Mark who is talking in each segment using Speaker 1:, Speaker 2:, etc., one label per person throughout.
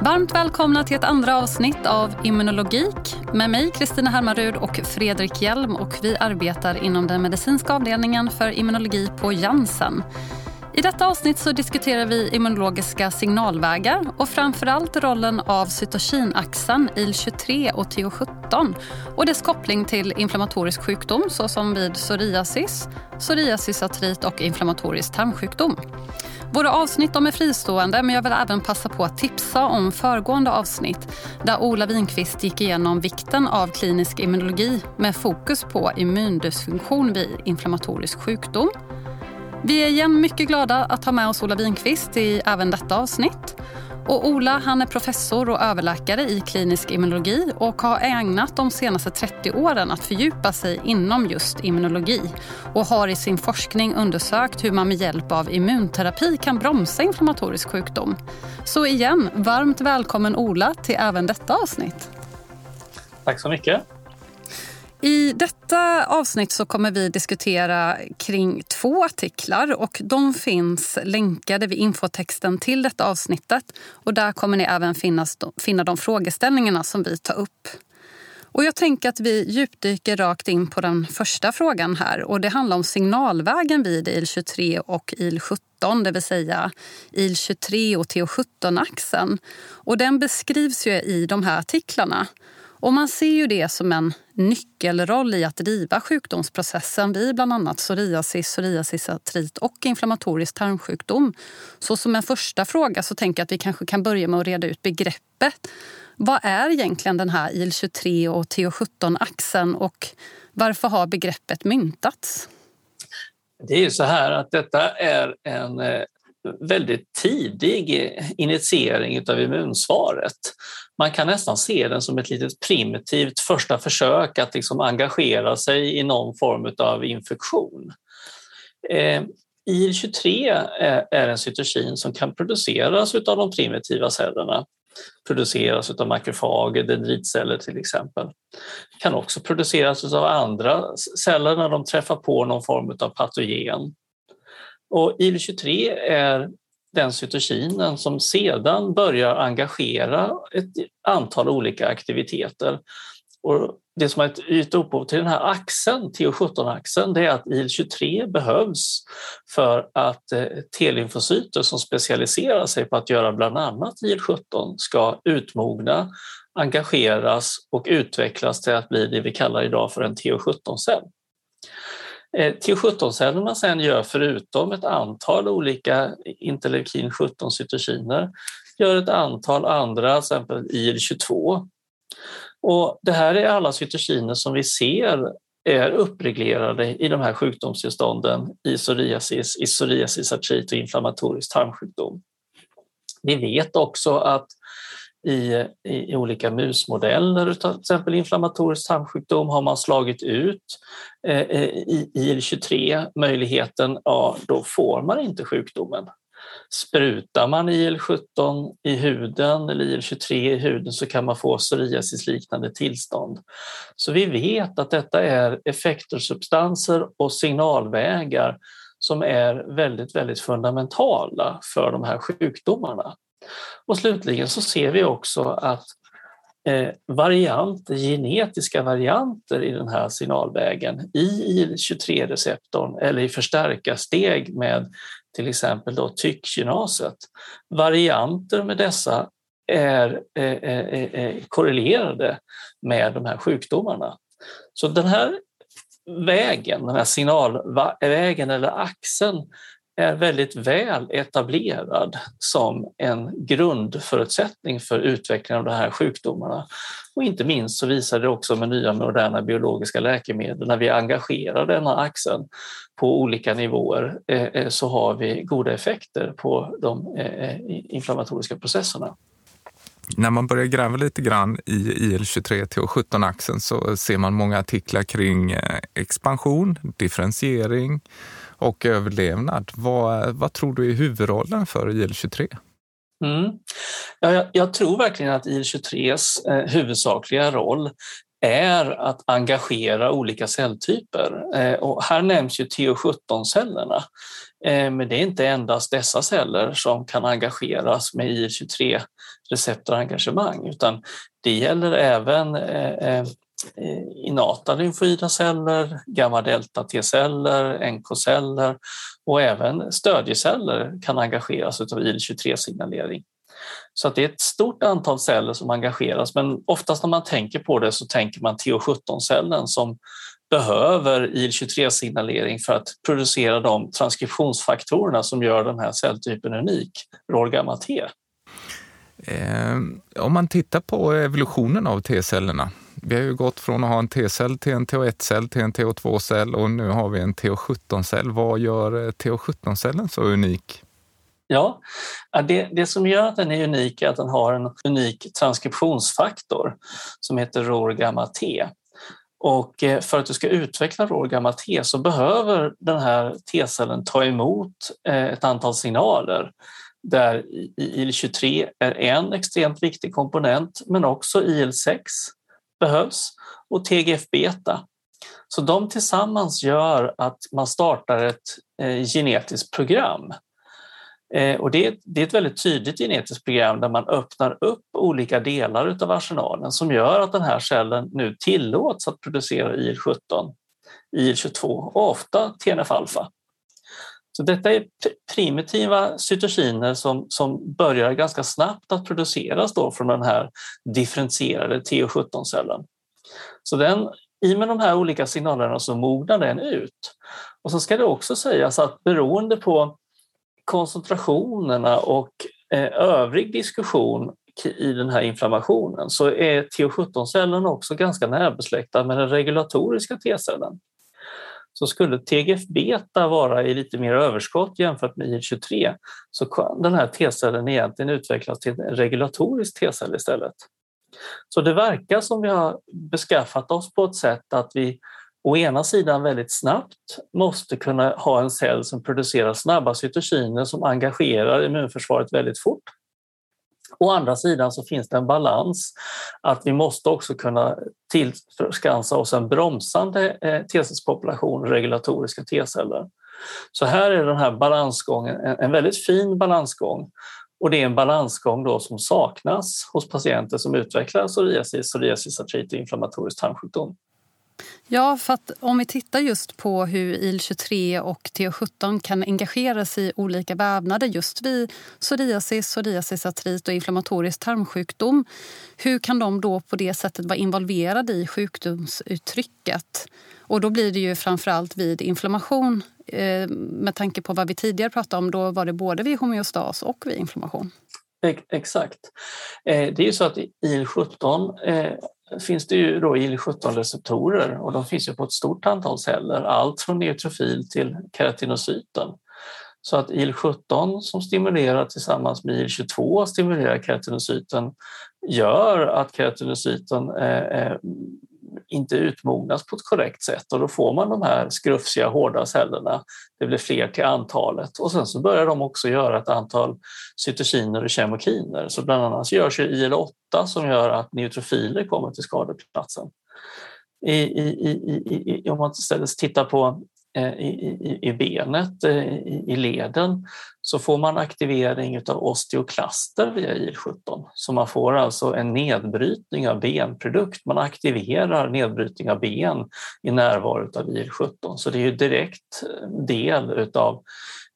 Speaker 1: Varmt välkomna till ett andra avsnitt av Immunologik med mig Kristina Hermarud och Fredrik Hjelm och vi arbetar inom den medicinska avdelningen för immunologi på Janssen. I detta avsnitt så diskuterar vi immunologiska signalvägar och framförallt rollen av cytokinaxeln IL-23 och TH17 och dess koppling till inflammatorisk sjukdom såsom vid psoriasis, psoriasisartrit och inflammatorisk tarmsjukdom. Våra avsnitt är fristående men jag vill även passa på att tipsa om föregående avsnitt där Ola Winqvist gick igenom vikten av klinisk immunologi med fokus på immundysfunktion vid inflammatorisk sjukdom. Vi är igen mycket glada att ha med oss Ola Winqvist i även detta avsnitt. Och Ola han är professor och överläkare i klinisk immunologi och har ägnat de senaste 30 åren att fördjupa sig inom just immunologi och har i sin forskning undersökt hur man med hjälp av immunterapi kan bromsa inflammatorisk sjukdom. Så igen, varmt välkommen Ola till även detta avsnitt.
Speaker 2: Tack så mycket.
Speaker 1: I detta avsnitt så kommer vi diskutera kring två artiklar och de finns länkade vid infotexten till detta avsnittet och där kommer ni även finnas, finna de frågeställningarna som vi tar upp. Och jag tänker att vi djupdyker rakt in på den första frågan här och det handlar om signalvägen vid IL-23 och IL-17, det vill säga IL-23 och TH17-axeln. Och den beskrivs ju i de här artiklarna. Och man ser ju det som en nyckelroll i att driva sjukdomsprocessen vid bland annat psoriasis, psoriasisartrit och inflammatorisk tarmsjukdom. Så som en första fråga så tänker jag att vi kanske kan börja med att reda ut begreppet. Vad är egentligen den här IL-23 och TH17-axeln och varför har begreppet myntats?
Speaker 2: Det är ju så här att detta är en eh, väldigt tidig initiering av immunsvaret. Man kan nästan se den som ett litet primitivt första försök att liksom engagera sig i någon form av infektion. Eh, IL-23 är en cytokin som kan produceras av de primitiva cellerna produceras av makrofager, dendritceller till exempel. Det kan också produceras av andra celler när de träffar på någon form av patogen. Och IL-23 är den cytokinen som sedan börjar engagera ett antal olika aktiviteter. Och det som har gett upphov till den här axeln, TH17-axeln, det är att IL-23 behövs för att eh, T-lymfocyter som specialiserar sig på att göra bland annat IL-17 ska utmogna, engageras och utvecklas till att bli det vi kallar idag för en TH17-cell. Eh, till T17-cellerna sen gör förutom ett antal olika interleukin 17-cytokiner gör ett antal andra, till exempel IL-22. Och det här är alla cytokiner som vi ser är uppreglerade i de här sjukdomstillstånden i psoriasis, i psoriasisartrit och inflammatorisk tarmsjukdom. Vi vet också att i, i, olika musmodeller till exempel inflammatorisk tarmsjukdom har man slagit ut eh, eh i IL-23 möjligheten, ja då får man inte sjukdomen. Sprutar man IL-17 i huden eller IL-23 i huden så kan man få psoriasisliknande tillstånd. Så vi vet att detta är effektorsubstanser och signalvägar som är väldigt, väldigt fundamentala för de här sjukdomarna. Och slutligen så ser vi också att eh, varianter, genetiska varianter i den här signalvägen i IL-23-receptorn eller i förstärkarsteg med till exempel då tykkinaset. Varianter med dessa är eh eh, eh, eh, korrelerade med de här sjukdomarna. Så den här vägen, den här signalvägen eller axeln är väldigt väl etablerad som en grundförutsättning för utvecklingen av de här sjukdomarna. Och inte minst så visar det också med nya moderna biologiska läkemedel, när vi engagerar denna axeln på olika nivåer eh, eh, så har vi goda effekter på de eh, inflammatoriska processerna.
Speaker 3: När man börjar gräva lite grann i IL-23 TH17-axeln så ser man många artiklar kring expansion, differentiering, och överlevnad. Vad, vad tror du är huvudrollen för IL-23?
Speaker 2: Mm. Ja, jag, jag, tror verkligen att IL-23s eh, huvudsakliga roll är att engagera olika celltyper. Eh, och här nämns ju TO17-cellerna. Eh, men det är inte endast dessa celler som kan engageras med IL-23 receptorengagemang utan det gäller även eh, eh Eh, inata lymfoida celler, gamma-delta T-celler, NK-celler och även stödjeceller kan engageras av IL-23-signalering. Så att det är ett stort antal celler som engageras men oftast när man tänker på det så tänker man TH17-cellen som behöver IL-23-signalering för att producera de transkriptionsfaktorerna som gör den här celltypen unik, ROR-gamma-T.
Speaker 3: Eh, om man tittar på evolutionen av T-cellerna. Vi har ju gått från att ha en T-cell till en TH1-cell till en TH2-cell och nu har vi en TH17-cell. Vad gör eh, TH17-cellen så unik?
Speaker 2: Ja, det, det som gör att den är unik är att den har en unik transkriptionsfaktor som heter ROR gamma T. Och eh, för att du ska utveckla ROR gamma T så behöver den här T-cellen ta emot eh, ett antal signaler där IL-23 är en extremt viktig komponent men också IL-6 behövs och TGF-beta. Så de tillsammans gör att man startar ett eh, genetiskt program Eh, och det, är, det är ett väldigt tydligt genetiskt program där man öppnar upp olika delar av arsenalen som gör att den här cellen nu tillåts att producera IL-17, IL-22 och ofta TNF-alfa. Så detta är primitiva cytokiner som, som börjar ganska snabbt att produceras då från den här differentierade TH17-cellen. Så den, i med de här olika signalerna så mognar den ut. Och så ska det också sägas att beroende på koncentrationerna och eh, övrig diskussion i den här inflammationen så är TH17-cellen också ganska närbesläktad med den regulatoriska T-cellen. Så skulle TGF-beta vara i lite mer överskott jämfört med IL-23 så kan den här T-cellen egentligen utvecklas till en regulatorisk T-cell istället. Så det verkar som vi har beskaffat oss på ett sätt att vi å ena sidan väldigt snabbt måste kunna ha en cell som producerar snabba cytokiner som engagerar immunförsvaret väldigt fort. Å andra sidan så finns det en balans att vi måste också kunna tillskansa oss en bromsande eh, T-cellspopulation, regulatoriska T-celler. Så här är den här balansgången en väldigt fin balansgång och det är en balansgång då som saknas hos patienter som utvecklar psoriasis, psoriasis artrit och inflammatorisk tarmsjukdom.
Speaker 1: Ja, för att om vi tittar just på hur IL-23 och TH17 kan engageras i olika vävnader just vid psoriasis, psoriasisartrit och inflammatorisk tarmsjukdom. Hur kan de då på det sättet vara involverade i sjukdomsuttrycket? Och då blir det ju framförallt vid inflammation. Eh, med tanke på vad vi tidigare pratade om, då var det både vid homeostas och vid inflammation.
Speaker 2: Exakt. Eh, det är ju så att IL-17 finns det ju då IL-17-receptorer och de finns ju på ett stort antal celler, allt från neutrofil till keratinocyten. Så att IL-17 som stimulerar tillsammans med IL-22 stimulerar keratinocyten gör att keratinocyten eh, eh, inte utmognas på ett korrekt sätt och då får man de här skrufsiga hårda cellerna. Det blir fler till antalet och sen så börjar de också göra ett antal cytokiner och kemokiner. Så bland annat görs IL-8 som gör att neutrofiler kommer till skadeplatsen. I, i, i, om man istället tittar på Eh, I, i, benet, eh, i, i leden, så får man aktivering av osteoklaster via IL-17. Så man får alltså en nedbrytning av benprodukt. Man aktiverar nedbrytning av ben i närvaro av IL-17. Så det är ju direkt eh, del av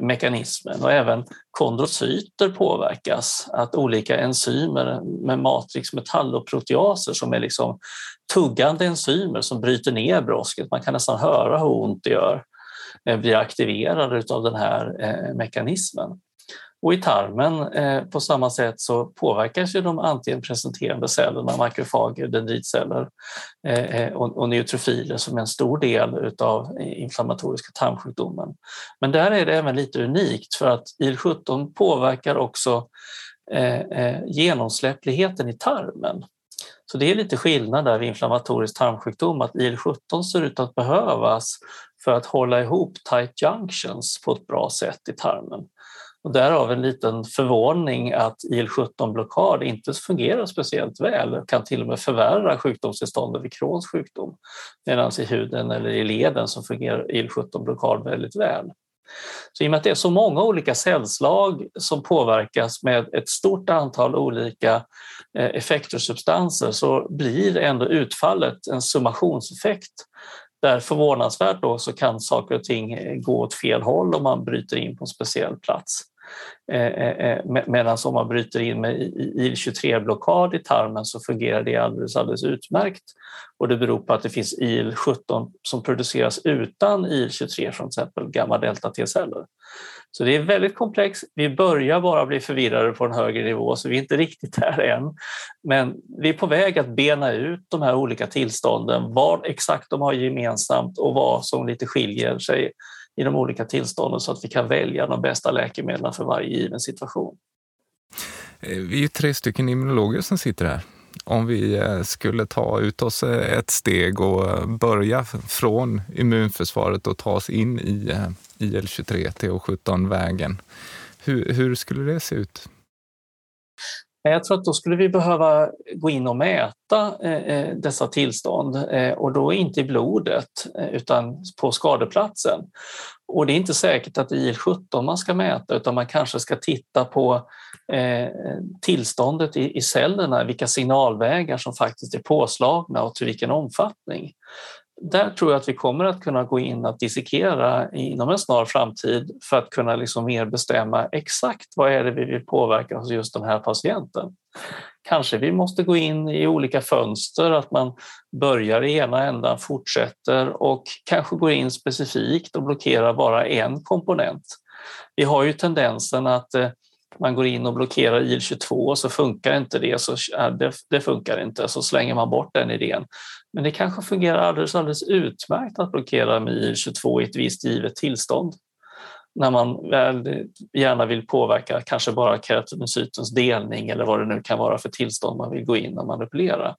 Speaker 2: mekanismen och även kondrocyter påverkas. Att olika enzymer med matriksmetall och proteaser som är liksom tuggande enzymer som bryter ner brosket, man kan nästan höra hur ont det gör, eh, blir aktiverade av den här eh, mekanismen. Och i tarmen eh, på samma sätt så påverkas ju de antigenpresenterande cellerna, makrofager, dendritceller eh, eh och, och neutrofiler som är en stor del av eh, inflammatoriska tarmsjukdomen. Men där är det även lite unikt för att IL-17 påverkar också eh, eh, genomsläppligheten i tarmen. Så det är lite skillnad där vid inflammatorisk tarmsjukdom att IL-17 ser ut att behövas för att hålla ihop tight junctions på ett bra sätt i tarmen. Och därav en liten förvåning att IL-17-blockad inte fungerar speciellt väl, kan till och med förvärra sjukdomstillståndet vid Crohns sjukdom. Medan i huden eller i leden så fungerar IL-17-blockad väldigt väl. Så I och med att det är så många olika cellslag som påverkas med ett stort antal olika eh, effektorsubstanser så blir ändå utfallet en summationseffekt där förvånansvärt då så kan saker och ting eh, gå åt fel håll om man bryter in på en speciell plats. Eh, eh, eh, medan om man bryter in med IL-23-blockad i tarmen så fungerar det alldeles, alldeles utmärkt. Och det beror på att det finns IL-17 som produceras utan IL-23 från till exempel gamma-delta-T-celler. Så det är väldigt komplext. Vi börjar bara bli förvirrade på en högre nivå så vi är inte riktigt där än. Men vi är på väg att bena ut de här olika tillstånden, vad exakt de har gemensamt och vad som lite skiljer sig i de olika tillstånden så att vi kan välja de bästa läkemedlen för varje given situation.
Speaker 3: Eh, vi är tre stycken immunologer som sitter här. Om vi eh, skulle ta ut oss eh, ett steg och börja från immunförsvaret och ta oss in i IL-23, TH17-vägen. Hur, hur skulle det se ut?
Speaker 2: Eh, jag tror att då skulle vi behöva gå in och mäta eh, eh, dessa tillstånd och då inte i blodet utan på skadeplatsen. Och det är inte säkert att det är IL-17 man ska mäta utan man kanske ska titta på tillståndet i cellerna, vilka signalvägar som faktiskt är påslagna och till vilken omfattning där tror jag att vi kommer att kunna gå in och dissekera inom en snar framtid för att kunna liksom mer bestämma exakt vad är det vi vill påverka hos just den här patienten. Kanske vi måste gå in i olika fönster, att man börjar i ena ändan, fortsätter och kanske går in specifikt och blockerar bara en komponent. Vi har ju tendensen att eh, man går in och blockerar IL-22 och så funkar inte det, så det, det, funkar inte, så slänger man bort den idén. Men det kanske fungerar alldeles, alldeles utmärkt att blockera med IL-22 i ett visst givet tillstånd. När man väl gärna vill påverka kanske bara keratinocytens delning eller vad det nu kan vara för tillstånd man vill gå in och manipulera.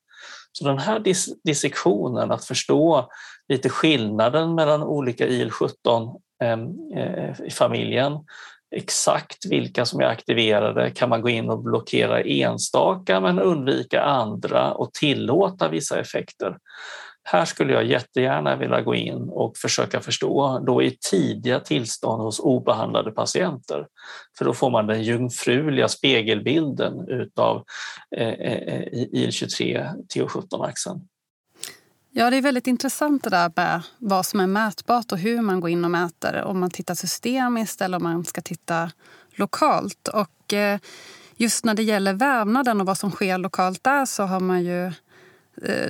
Speaker 2: Så den här dis dissektionen, att förstå lite skillnaden mellan olika IL-17 eh, eh, i familjen exakt vilka som är aktiverade kan man gå in och blockera enstaka men undvika andra och tillåta vissa effekter. Här skulle jag jättegärna vilja gå in och försöka förstå då i tidiga tillstånd hos obehandlade patienter. För då får man den jungfruliga spegelbilden utav eh, eh, eh, IL-23 TH17-axeln.
Speaker 1: Ja, det är väldigt intressant det där med vad som är mätbart och hur man går in och mäter. Om man tittar systemiskt eller om man ska titta lokalt. Och eh, just när det gäller vävnaden och vad som sker lokalt där så har man ju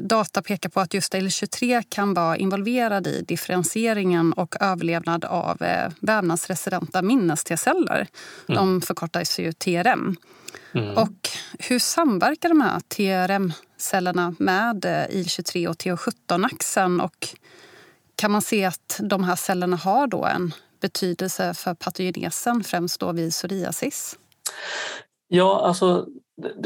Speaker 1: data pekar på att just IL-23 kan vara involverad i differentieringen och överlevnad av eh, vävnadsresidenta minnes-T-celler. Mm. De förkortas ju TRM. Mm. Och hur samverkar de här TRM-cellerna med eh, IL-23 och TH17-axeln? Och kan man se att de här cellerna har då en betydelse för patogenesen, främst då vid psoriasis?
Speaker 2: Ja, alltså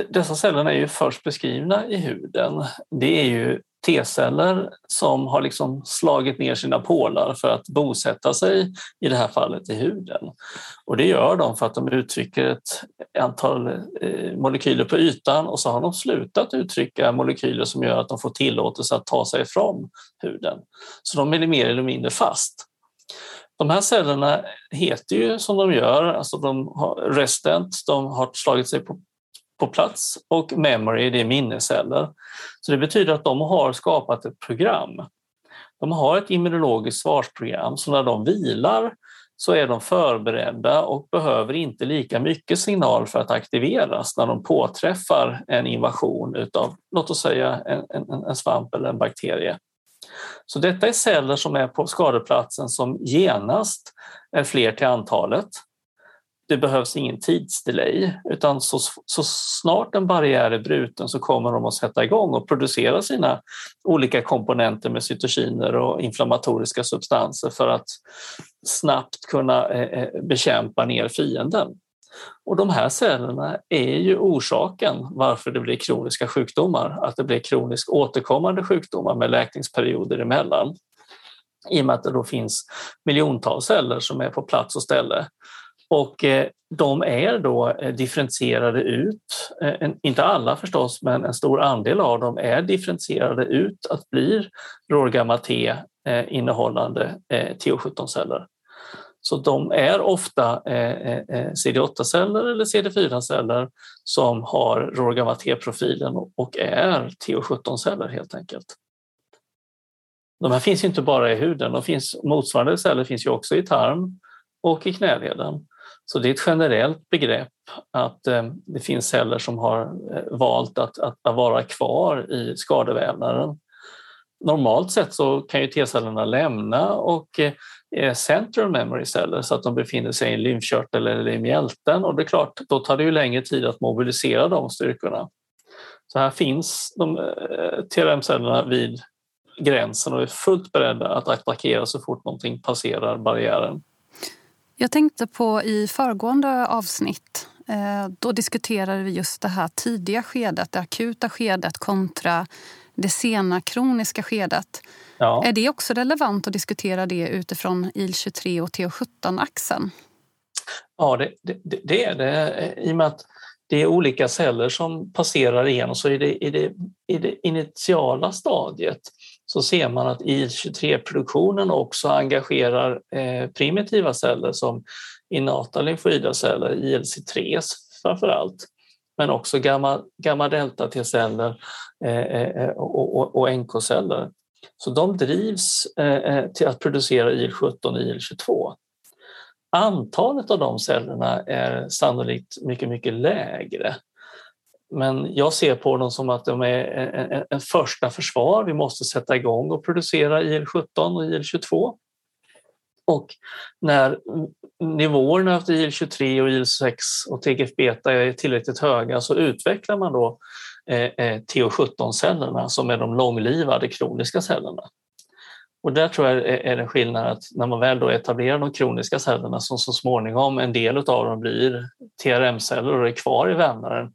Speaker 2: dessa celler är ju först beskrivna i huden. Det är ju T-celler som har liksom slagit ner sina pålar för att bosätta sig, i det här fallet i huden. Och det gör de för att de uttrycker ett antal eh, molekyler på ytan och så har de slutat uttrycka molekyler som gör att de får tillåtelse att ta sig ifrån huden. Så de är mer eller mindre fast. De här cellerna heter ju som de gör, alltså de har restent, de har slagit sig på på plats och memory det är minnesceller. Så det betyder att de har skapat ett program. De har ett immunologiskt svarsprogram så när de vilar så är de förberedda och behöver inte lika mycket signal för att aktiveras när de påträffar en invasion utav, låt oss säga en, en, en svamp eller en bakterie. Så detta är celler som är på skadeplatsen som genast är fler till antalet det behövs ingen tidsdelay utan så, så snart en barriär är bruten så kommer de att sätta igång och producera sina olika komponenter med cytokiner och inflammatoriska substanser för att snabbt kunna eh, eh, bekämpa ner fienden. Och de här cellerna är ju orsaken varför det blir kroniska sjukdomar, att det blir kroniskt återkommande sjukdomar med läkningsperioder emellan. I och med att det då finns miljontals celler som är på plats och ställe och eh, de är då eh, differentierade ut, eh, inte alla förstås, men en stor andel av dem är differentierade ut att bli rorgamma-T innehållande TH17-celler. Så de är ofta CD8-celler eller CD4-celler som har rorgamma-T-profilen och är TH17-celler helt enkelt. De här finns inte bara i huden, de finns, motsvarande celler finns ju också i tarm och i knäleden. Så det är ett generellt begrepp att eh, det finns celler som har eh, valt att, att, vara kvar i skadevävnaden. Normalt sett så kan ju T-cellerna lämna och eh, central memory celler så att de befinner sig i en lymfkörtel eller i mjälten och det är klart, då tar det ju längre tid att mobilisera de styrkorna. Så här finns de TRM-cellerna vid gränsen och är fullt beredda att attackera så fort någonting passerar barriären.
Speaker 1: Jag tänkte på i föregående avsnitt, eh, då diskuterade vi just det här tidiga skedet, det akuta skedet kontra det sena kroniska skedet. Ja. Är det också relevant att diskutera det utifrån IL-23 och TH17-axeln?
Speaker 2: Ja, det, det, det, är det. I och med att det är olika celler som passerar igenom så i det, i det, i det initiala stadiet så ser man att IL-23-produktionen också engagerar eh, primitiva celler som innata lymfoida celler, ILC3 framför allt, men också gamma, gamma delta T-celler eh, eh, och, och, och NK-celler. Så de drivs till att producera IL-17 och IL-22. Antalet av de cellerna är sannolikt mycket, mycket lägre men jag ser på dem som att de är en, en första försvar. Vi måste sätta igång och producera IL-17 och IL-22. Och när nivåerna efter IL-23 och IL-6 och TGF-beta är tillräckligt höga så utvecklar man då eh, eh TH17-cellerna som är de långlivade kroniska cellerna. Och där tror jag är en skillnad att när man väl då etablerar de kroniska cellerna som så småningom en del av dem blir TRM-celler och är kvar i vävnaden,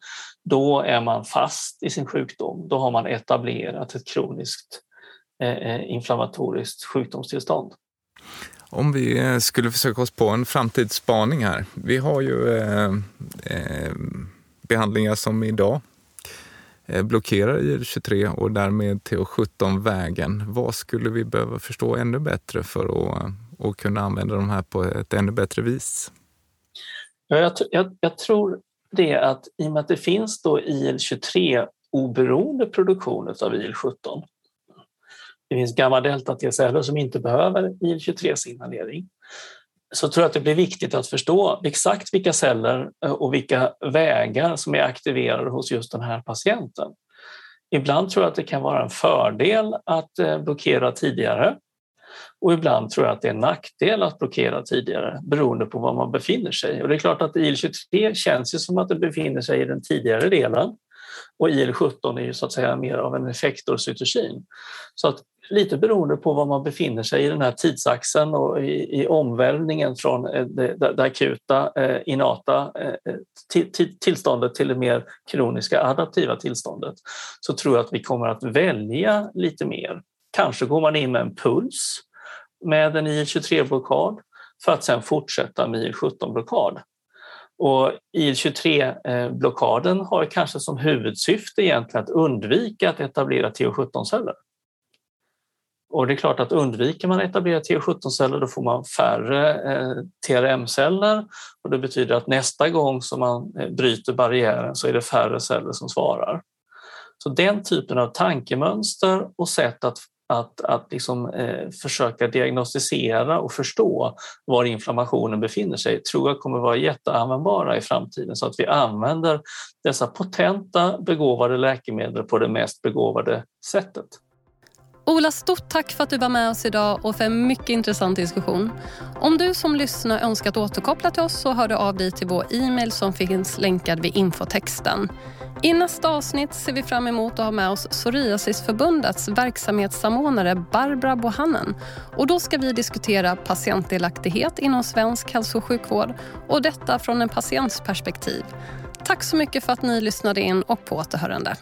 Speaker 2: då är man fast i sin sjukdom. Då har man etablerat ett kroniskt eh, eh, inflammatoriskt sjukdomstillstånd.
Speaker 3: Om vi eh, skulle försöka oss på en framtidsspaning här. Vi har ju eh, eh, behandlingar som idag eh, blockerar IL-23 och därmed TH17-vägen. Vad skulle vi behöva förstå ännu bättre för att, att kunna använda de här på ett ännu bättre vis?
Speaker 2: Ja, jag, jag, jag tror det är att i och med att det finns då IL-23 oberoende produktion av IL-17. Det finns gamma delta T-celler som inte behöver IL-23-signalering. Så tror jag att det blir viktigt att förstå exakt vilka celler eh, och vilka vägar som är aktiverade hos just den här patienten. Ibland tror jag att det kan vara en fördel att eh, blockera tidigare och ibland tror jag att det är en nackdel att blockera tidigare beroende på var man befinner sig. Och det är klart att IL-23 känns ju som att det befinner sig i den tidigare delen och IL-17 är ju så att säga mer av en effektorcytokin. Så att lite beroende på var man befinner sig i den här tidsaxeln och i, i omvälvningen från eh, det, det, akuta eh, inata eh, till, till, tillståndet till det mer kroniska adaptiva tillståndet så tror jag att vi kommer att välja lite mer. Kanske går man in med en puls med en IL-23-blockad för att sedan fortsätta med IL-17-blockad. Och IL-23-blockaden har kanske som huvudsyfte egentligen att undvika att etablera TH17-celler. Och det är klart att undviker man att etablera TH17-celler då får man färre eh, TRM-celler och det betyder att nästa gång som man eh, bryter barriären så är det färre celler som svarar. Så den typen av tankemönster och sätt att att, att liksom, eh, försöka diagnostisera och förstå var inflammationen befinner sig tror jag kommer vara jätteanvändbara i framtiden så att vi använder dessa potenta begåvade läkemedel på det mest begåvade sättet.
Speaker 1: Ola, stort tack för att du var med oss idag och för en mycket intressant diskussion. Om du som lyssnar önskar att återkoppla till oss så hör du av dig till vår e-mail som finns länkad vid infotexten. I nästa avsnitt ser vi fram emot att ha med oss Psoriasisförbundets verksamhetssamordnare Barbara Bohannen. Och då ska vi diskutera patientdelaktighet inom svensk hälso och sjukvård och detta från en patients perspektiv. Tack så mycket för att ni lyssnade in och på återhörande.